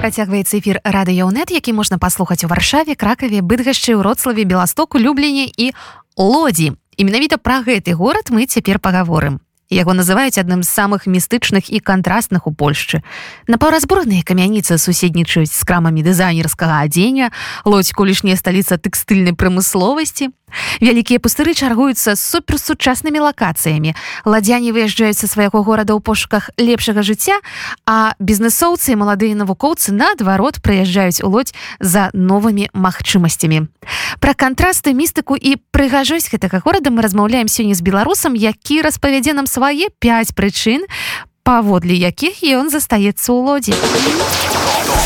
працягваецца эфир радыёнет які можна паслухаць у варшаве кракаве быдгашчы ўроцлаве беластоку любленне і лодзі. І менавіта пра гэты горад мы цяпер пагаворым. Яго называюць адным з самых містычных і кантрастных у польшчы. Напаўразборныя камяніцы суседнічаюць з крамамі дызайнерскага адзення лодзь колішняя сталіца тэкстыльнай прамысловасці Вялікія пустыры чаргуюцца з суперсучаснымі лакацыямі. Ладзяне выязджаюць са свайго горада ў пошуках лепшага жыцця, а бізнесоўцы і маладыя навукоўцы наадварот прыязджаюць у лодзь за новымі магчымасцямі. Пра кантрасты містыку і прыгажосць гэтага горада мы размаўляем сёння з беларусам, які распавядзе нам свае пяць прычын, паводле якіх ён застаецца ў лодзе.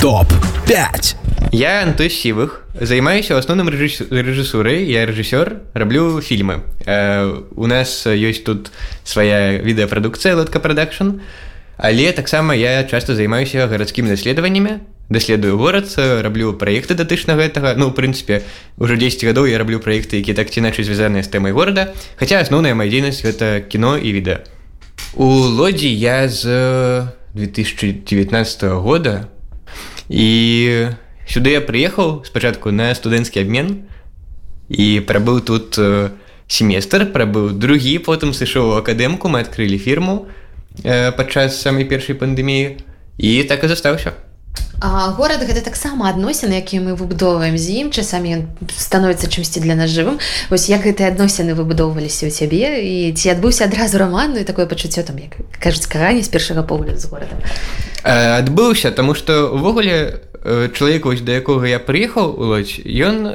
Топ 5. Я Антон Сівых, займаюся ў асноўным рэжысурай, я рэжысёр, раблю фільмы. Э, у нас ёсць тут свая відэапрадукцыя лодка прадакшн. Але таксама я часта займаюся гарадскімі даследаваннямі, даследую горад, раблю праекты датычна гэтага. Ну, у прынцыпе, ўжо 10 гадоў я раблю праекты, якія так ці іначай звязаныя з тэмай горада. Хаця асноўная мая дзейнасць гэта кіно і відэа. У лодзі я з 2019 года і сюды я прыехаў спачатку на студэнцкі абмен і прабыў тут э, семестр прабыў другі потым сышоў у акадэмку мы адкрылі фірму э, падчас самай першай пандэміі і так і застаўся А горад гэта таксама адносіны якія мы выбудоўваем з ім часамі ён становіцца чымсьці для нас жывым вось як гэтыя адносіны выбудоўваліся ў цябе і ці адбыўся адразу романну і такое пачуццё там як кажуць карані з першага погляду з горадам адбыўся тому что увогуле чалавек вось да якога я прыехаў у лодзь ён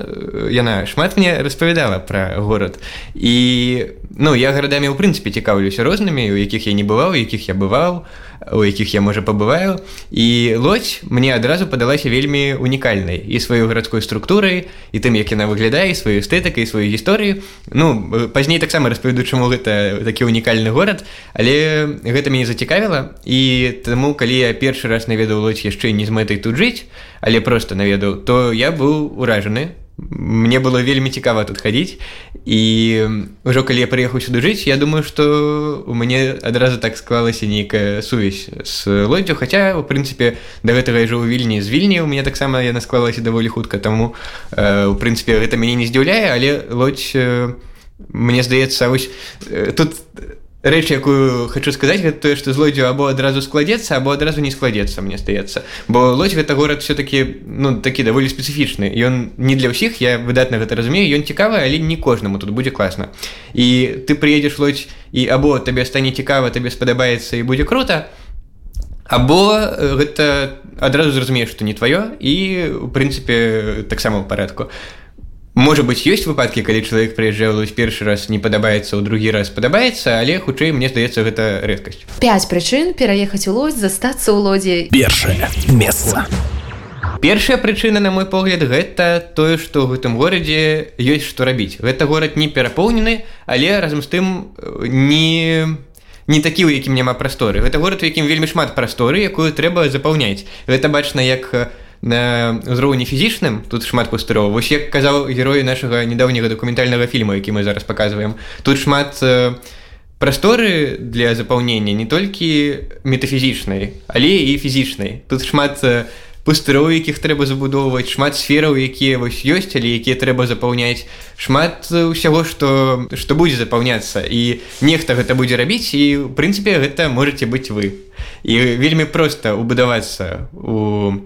яна шмат мне распавядала пра горад і ну я гарадамі ў прынцыпе цікаўлюся рознымі у якіх я не бываў якіх я бываў у якіх я можа пабываю і лодзь мне адразу падалася вельмі унікальнай і сваёй гарадской структурай і тым як яна выглядае сваю эстэтыкай сваю гісторыю ну пазней таксама распавяду чаму гэта такі унікальны горад але гэта мяне зацікавіла. І таму калі я першы раз наведаў лодзь яшчэ не з мэтай тут жыць але просто наведаў то я быў уражаны. Мне было вельмі цікава тут хадзіць. І ўжо калі я прыехаў сюды жыць я думаю что у мяне адразу так склалася нейкая сувязь с лоддзю хаця у прынцыпе да гэтага я жыву вільні з вільні у мяне таксама яна склалася даволі хутка. Таму э, у прынцыпе гэта мяне не здзіўляе але лодзь э, мне здаецца вось э, тут рэч якую хочу сказаць гэта тое што злодзю або адразу складзецца або адразу не складзецца мне здаецца бо лодзь гэта горад все-таки ну такі даволі спецыфічны ён не для ўсіх я выдатна гэта разумею ён цікавы але не кожнаму тут будзе класна і ты прыедзеш лодзь і або табе стане цікава табе спадабаецца і будзе круто або гэта адразу зразумееш што не тваё і у прынцыпе таксама ў парадку Можа быць ёсць выпадкі калі чалавек прыязджаюць першы раз не падабаецца ў другі раз падабаецца але хутчэй мне здаецца гэта рэдкасць 5 прычын пераехаць у лось застацца ў лодзе першае месца першая прычына на мой погляд гэта тое што ў гэтым горадзе ёсць што рабіць гэта горад не перапоўнены але разам з тым не не такі у якім няма прасторы гэта горад у якім вельмі шмат прасторы якую трэба запаўняць гэта бачна як у на ўзроўні фізічным тут шмат пустыров вось як казаў героі нашага недаўняга дакументальнага фільма які мы зараз показываем тут шмат прасторы для запаўнення не толькі метафізічнай але і фізічнай. Тут шмат э, пустыров якіх трэба забудоўваць шмат сфераў якія вось ёсць але якія трэба запаўняць. Шмат усяго што што будзе запаўняцца. І нехта гэта будзе рабіць і у прынцыпе гэта можете быць вы. І вельмі проста убудавацца у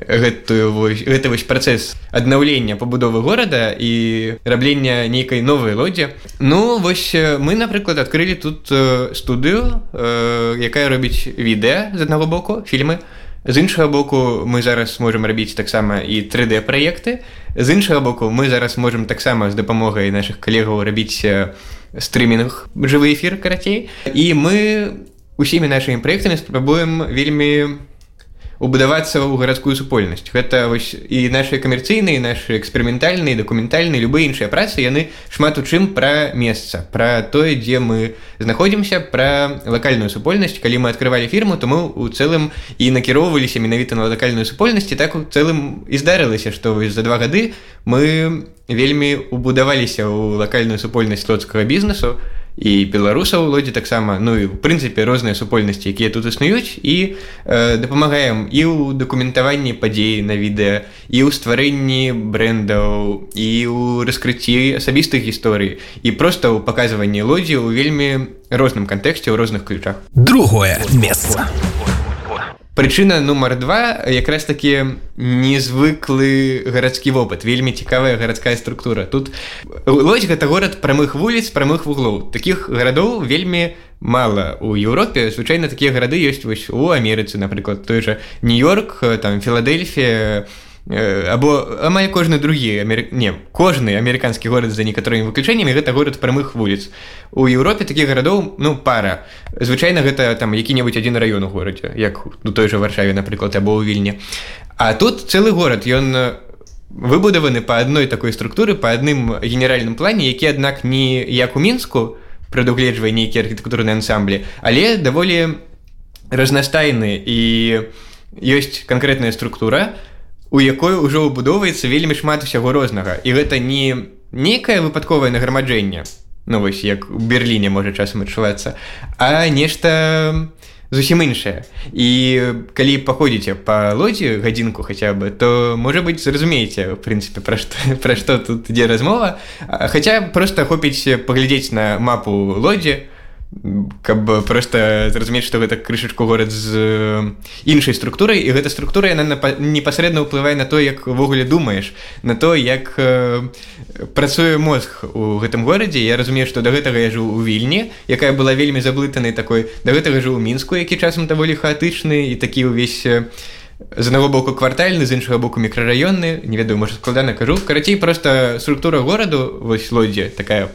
гэтую вось, гэта вось працэс аднаўлення пабудовы горада і раблення нейкай новай лодзе Ну вось мы напрыклад адкрылі тут студыю якая робіць відэа з аднаго боку фільмы з іншага боку мы зараз можемм рабіць таксама і 3d праекты з іншага боку мы зараз можемм таксама з дапамогай наших калегаў рабіць стрымінг жывы эфір карацей і мы усімі нашымі праектамі спрабуем вельмі убудавацца ў гарадскую супольнасць гэта вось і наши камерцыйныя нашы эксперыментальныя дакументальныя любыя іншыя працы яны шмат у чым пра месца пра тое дзе мы знаходзімся пра лакальную супольнасць. Калі мы открывалі фірму то мы у цэлым і накіроўваліся менавіта на лакальную супольнасці так у цэлым і здарылася што вось за два гады мы вельмі убудаваліся ў лакальную супольнасць лодскага бізнесу. і беларусаў лодзе таксама ну і в прынцыпе розныя супольнасці якія тут існуюць. І э, дапамагаем і ў дакументаванні падзеі на відэа і ў стварэнні брендаў і ў раскрыцці асабістых гісторый і проста ў паказванні лодзі ў вельмі розным кантэксце ў розных ключах. Другое месца прычына нумар два якраз такі незвыклы гарадскі вопыт вельмі цікавая гарадская структура. Тут лось гэта горад прамых вуліц прамых вуглоў. Таких гарадоў вельмі мала у Еўропе. Звычайна такія гарады ёсць вось у Амерыцы напрыклад. Той жа нью-йорк там філадельфія у або амаль кожны другі Амер... не кожны амерыканскі горад за некаторымі выключэннямі гэта горад прамых вуліц. У Еўропе такіх гарадоў ну пара. Звычайна гэта там які-небудзь адзін раён у горадзе як у той жа варшаве напрыклад або ў вільні. А тут цэлы горад ён выбудаваны па адной такой структуры па адным генеральным плане які аднак не як у мінску прадугледжвае нейкія архітэктурныя ансамблі але даволі разнастайны. І ёсць канкрэтная структура то у якой ужо ўбудоўваецца вельмі шмат усяго рознага. І гэта не нейкае выпадковае награмаджэнне ну вось як у берерліне можа часам адчувацца а нешта зусім іншае. І калі паходзіце па лодзе гадзінку хаця бы то можа быць зразумееце в прынцыпе пра пра што тут ідзе размова. Хаця просто хопіць паглядзець на мапу лодзе каб просто зразумець што гэта крышачку горад з іншай структурай і гэта структура яна непасрэдна ўплывае на то як увогуле думаеш на то як працуе мозг у гэтым горадзе. Я разумею што да гэтага я жыў у вільні якая была вельмі заблытанай такой да гэтага жыў у мінску які часам даволі хаатычны і такі ўвесь з аднаго боку квартальны з іншага боку мікрараённы не ведаю можа складана кажу. Карацей просто структура гораду вось лодзе такая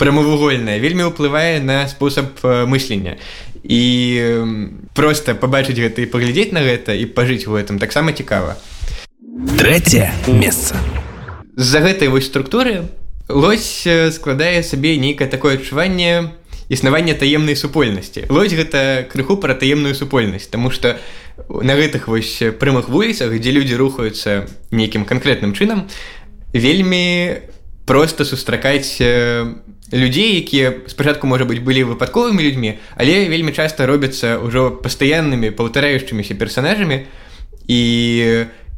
прамавугольная вельмі ўплывае на спосаб э, мыслення. І просто пабачыць гэта і паглядзець на гэта і пажыць у гэтым таксама цікава. Трэцяе месца. З-за гэтай вось структуры лось э, складае сабе нейкае такое адчуванне існавання таемнай супольнасці. Лось гэта крыху пра таемную супольнасць Таму что на гэтых вось прымых вуліцах дзе людзі рухаюцца нейкім канкрэтным чынам вельмі просто сустракаць людзей якія спачатку можа быть былі выпадковымі людзьмі але вельмі часта робяцца ўжо пастаяннымі паўтараючымися персонажамі і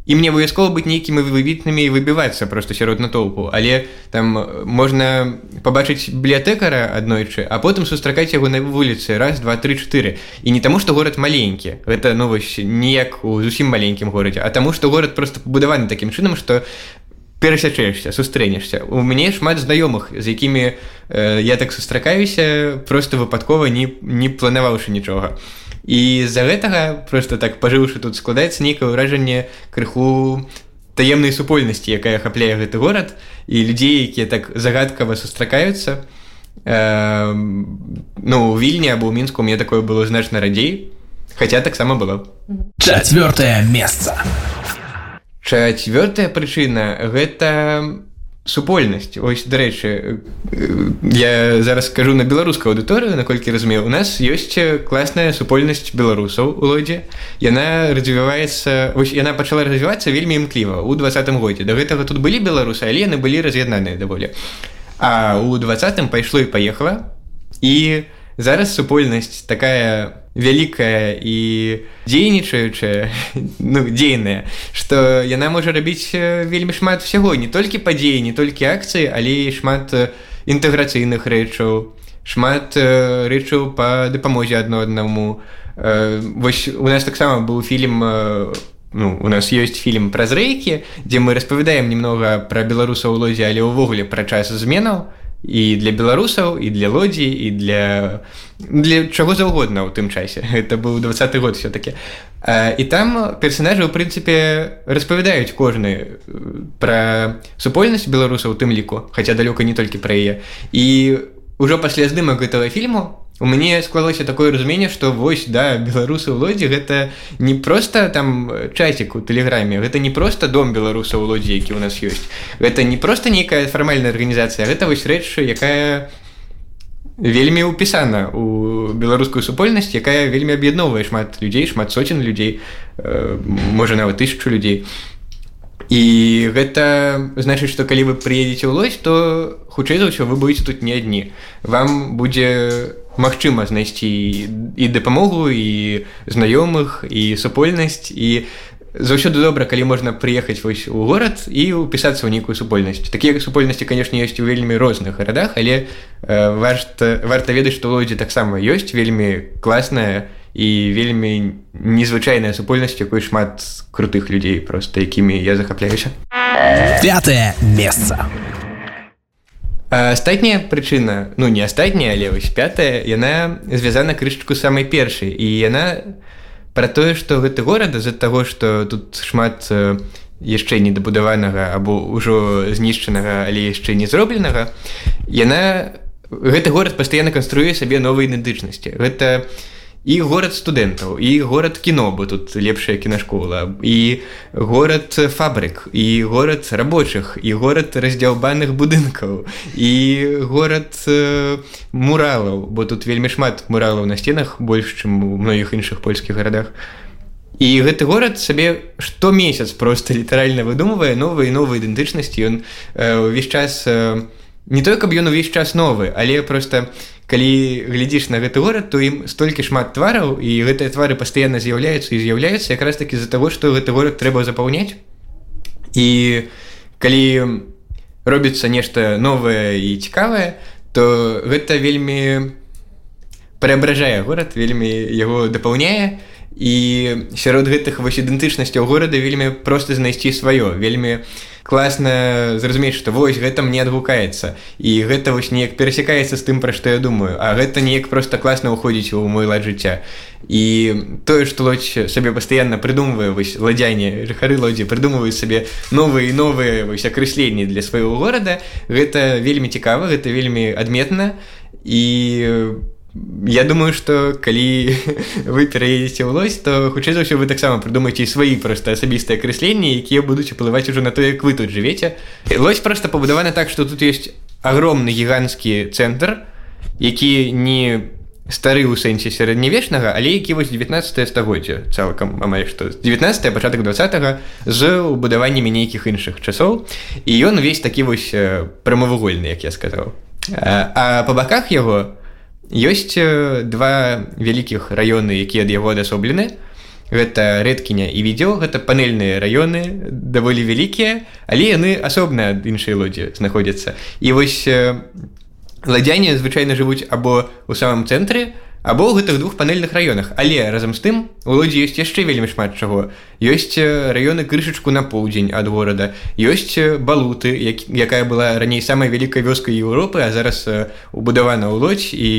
і мне абавязкова быць нейкімі выбітнымі выбівацца просто сярод натоўпу. Але там можна пабачыць бібліятэкара аднойчы а потым сустракаць яго на вуліцы. Раз два три четыре і не таму што горад маленькі. Гэта ну вось ніяк у зусім маленькім горадзе а таму што горад просто пабудаваны такім чынам што перасячэшся сустрэнешся у мяне шмат знаёмых з якімі э, я так сустракаюся просто выпадкова не не планаваўшы нічога. І з-за гэтага просто так пажыўшы тут складаецца нейкае ўражанне крыху таемнай супольнасці якая хапляе гэты горад і людзей якія так загадкава сустракаюцца. Э, ну у вільні або ў мінску мне такое было значна радзей хаця таксама было. Чавёртае месца Чацвёртая прычына гэта супольнасць. Ось дарэчы я зараз скажу на беларускую аўдыторыю наколькі разумею. У нас ёсць класная супольнасць беларусаў у лодзе. Яна развіваецца ось яна пачала развівацца вельмі імкліва у двадцатым годзе. Да гэтага тут былі беларусы але яны былі раз'яднаныя даволі. А у двадцатым пайшло і паехала. І зараз супольнасць такая вялікая і дзейнічаючая ну, дзейная што яна можа рабіць вельмі шмат усяго не толькі падзеі не толькі акцыі але шмат інтэграцыйных рэчаў шмат рэчаў па дапамозе адно аднаму. Вось у нас таксама быў фільм ну, у нас ёсць фільм праз рэйкі дзе мы распавядаем немного пра беларусаў лозе але ўвогуле пра час зменаў і для беларусаў і для лодзі і для для чаго заўгодна ў тым часе. Это быў двадцаты год все-таки і там персонажы ў прынцыпе распавядаюць кожны пра супольнасць беларусаў у тым ліку хаця далёка не толькі пра яе. І ўжо пасля здымак гэтага фільму у мяне склалося такое разуменне што вось да беларусы лодзе гэта не просто там часік у тэлеграме гэта не просто дом беларуса ў лодзе які у нас ёсць. Гэта не просто нейкая фармальная арганізацыя гэта вось рэч якая вельмі ўпісана у беларускую супольнасць якая вельмі аб'ядноўвае шмат людзей шмат соцен людзей э, можа нават тысячу людзей. І гэта значыць што калі вы прыедзеце ў лось то хутчэй за ўсё вы будете тут не адні. Вам будзе магчыма знайсці і дапамогу і знаёмых і супольнасць. І заўсёды добра калі можна прыехаць вось у горад і упісацца ў нейкую супольнасць. Такія супольнасці канешне ёсць у вельмі розных гарадах але э, варта варта ведаць што лодзе таксама ёсць вельмі класная і вельмі незвычайная супольнасць якой шмат крутых людзей просто якімі я захапляюся. Пятое месца астатняя прычына ну не астатняя але вось пятая яна звязана крышачку самай першай і яна пра тое што гэты горад з-за таго што тут шмат яшчэ недабудаванага або ўжо знішчанага але яшчэ не зробленага яна гэты горад пастаянна канструюе сабе новай ідэнтычнасці гэта не і горад студэнтаў і горад кіно бо тут лепшая кінашкола і горад фабрык і горад рабочых і горад раздзяўбаных будынкаў і горад э, муралаў бо тут вельмі шмат муралаў на сценах больш чым у многіх іншых польскіх гарадах. І гэты горад сабе штомесяц просто літаральна выдумвае новыя новыя ідэнтычнасці. Ён э, увесь час э, не той каб ён увесь час новы але просто калі глядзіш на гэты горад то ім столькі шмат твараў і гэтыя твары пастаянна з'яўляюцца і з'яўляюцца якраз такі з-за таго што гэты горад трэба запаўняць. І калі робіцца нешта новае і цікавае то гэта вельмі преображае горад вельмі яго дапаўняе. І сярод гэтых вось ідэнтычнасцяў горада вельмі проста знайсці сваё вельмі не класна зразумець што вось гэта мне адгукаецца. І гэта вось неяк перасякаецца з тым пра што я думаю. А гэта неяк просто класна ўходзіць у мой лад жыцця. І тое што лодзь сабе пастаянна прыдумвае вось ладзяне жыхары лодзі прыдумваюць сабе новыя новыя вось акрэсленні для свайго горада гэта вельмі цікава гэта вельмі адметна. І Я думаю, што калі вы пераедзеце ў лось, то хутчэй за ўсё вы таксама прыдумаеце свае проста асабістыя акрэсленні, якія будуць уплываць ужо на то, як вы тут жывеце. Лось проста пабудавана так, што тут ёсць агромны гіганцкі цэнтр, які не стары ў сэнсе сярэднявечнага, але які вось 19 стагоддзя цалкам амаль што 19 пачатак 20 з убудаваннямі нейкіх іншых часоў. І ён увесь такі вось прамавугольны, як я сказаў. А па баках яго, ёсць два вялікіх раёны якія ад яго адасоблены. Гэта рэдкіня і відео гэта панельныя раёны даволі вялікія але яны асобна ад іншай лоддзі знаходзяцца. І вось ладзяне звычайна жывуць або ў самым цэнтры або ў гэтых двух панельных раёнах. Але разам з тым у лодзе ёсць яшчэ вельмі шмат чаго. Ёсць раёны крышачку на поўдзень ад горада. Ёсць балуты як, якая была раней самай вялікай вёскай Еўропы а зараз убудавана ў лодзь і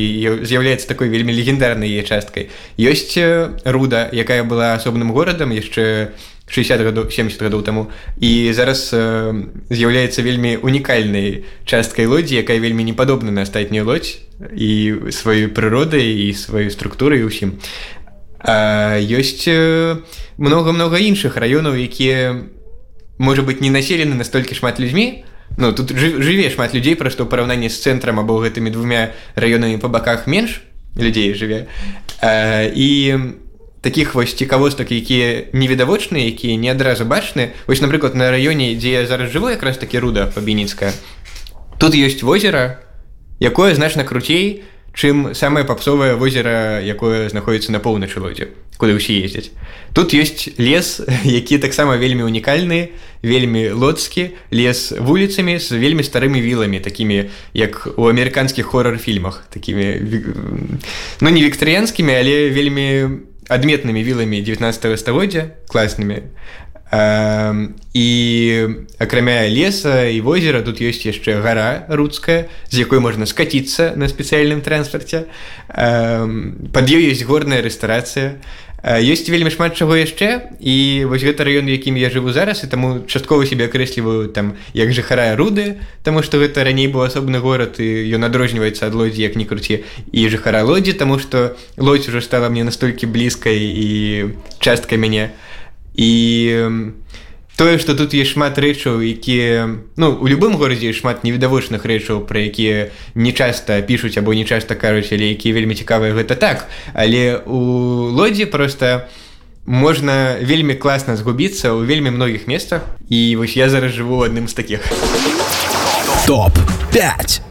з'яўляецца такой вельмі легендарнай яе часткай. Ёсць руда якая была асобным горадам яшчэ у 60 гадоў 70 гадоў таму і зараз э, з'яўляецца вельмі унікальнай часткай лодзі якая вельмі не падобна на астатнюю лодзь і сваёй прыродай і сваёй структурай усім ёсць много-много іншых раёнаў якія можа быть не населены настолькі шмат людзьмі. Ну тут жыве шмат людзей пра што параўнанні з цэнтрам або гэтымі двумя раёнамі па баках менш людзей жыве. І таких вось цікавостак якія невідавочныя якія не адразу бачны вось напрыклад на раёне дзе я зараз жыву якраз такі руда пабініцкая тут ёсць возера якое значна круцей чым самае папсовае возера якое знаходіцца на поўначы лодзе куды ўсе ездзяць. Тут ёсць лес які таксама вельмі унікальны вельмі лодскі лес вуліцамі з вельмі старымі віламі такімі як у амерыканскіх хоррор-фільмах такімі ну не віктарыянскімі але вельмі адметнымі віламі 19 стагоддзя класнымі і акрамя леса і возера тут ёсць яшчэ гара рудская з якой можна скаціцца на спецыяльным транспарце пад ёй ёсць горная рэстарацыя ёсць вельмі шмат чаго яшчэ і вось гэта раён якім я жыву зараз і таму часткова себе акрэсліваю там як жыхарая руды таму што гэта раней быў асобны горад і ён адрозніваецца ад лодзі як ні круці і жыхара лодзі таму што лодзь уже стала мне настолькі блізкай і часткай мяне. І тое што тут есть шмат рэчаў якія ну у любым горадзе шмат невідавочных рэчаў пра якія не часта пішуць або не часта кажуць але якія вельмі цікавыя гэта так. Але у лодзе просто можна вельмі класна згубіцца ў вельмі многіх месцах. І вось я зараз жыву адным з такіх. Топ 5.